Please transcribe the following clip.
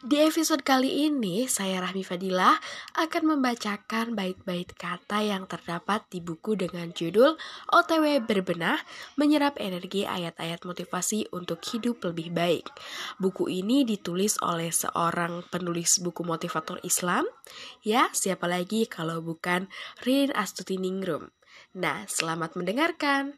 Di episode kali ini, saya Rahmi Fadilah akan membacakan bait-bait kata yang terdapat di buku dengan judul OTW Berbenah, Menyerap Energi Ayat-Ayat Motivasi untuk Hidup Lebih Baik. Buku ini ditulis oleh seorang penulis buku motivator Islam. Ya, siapa lagi kalau bukan Rin Astuti Ningrum. Nah, selamat mendengarkan.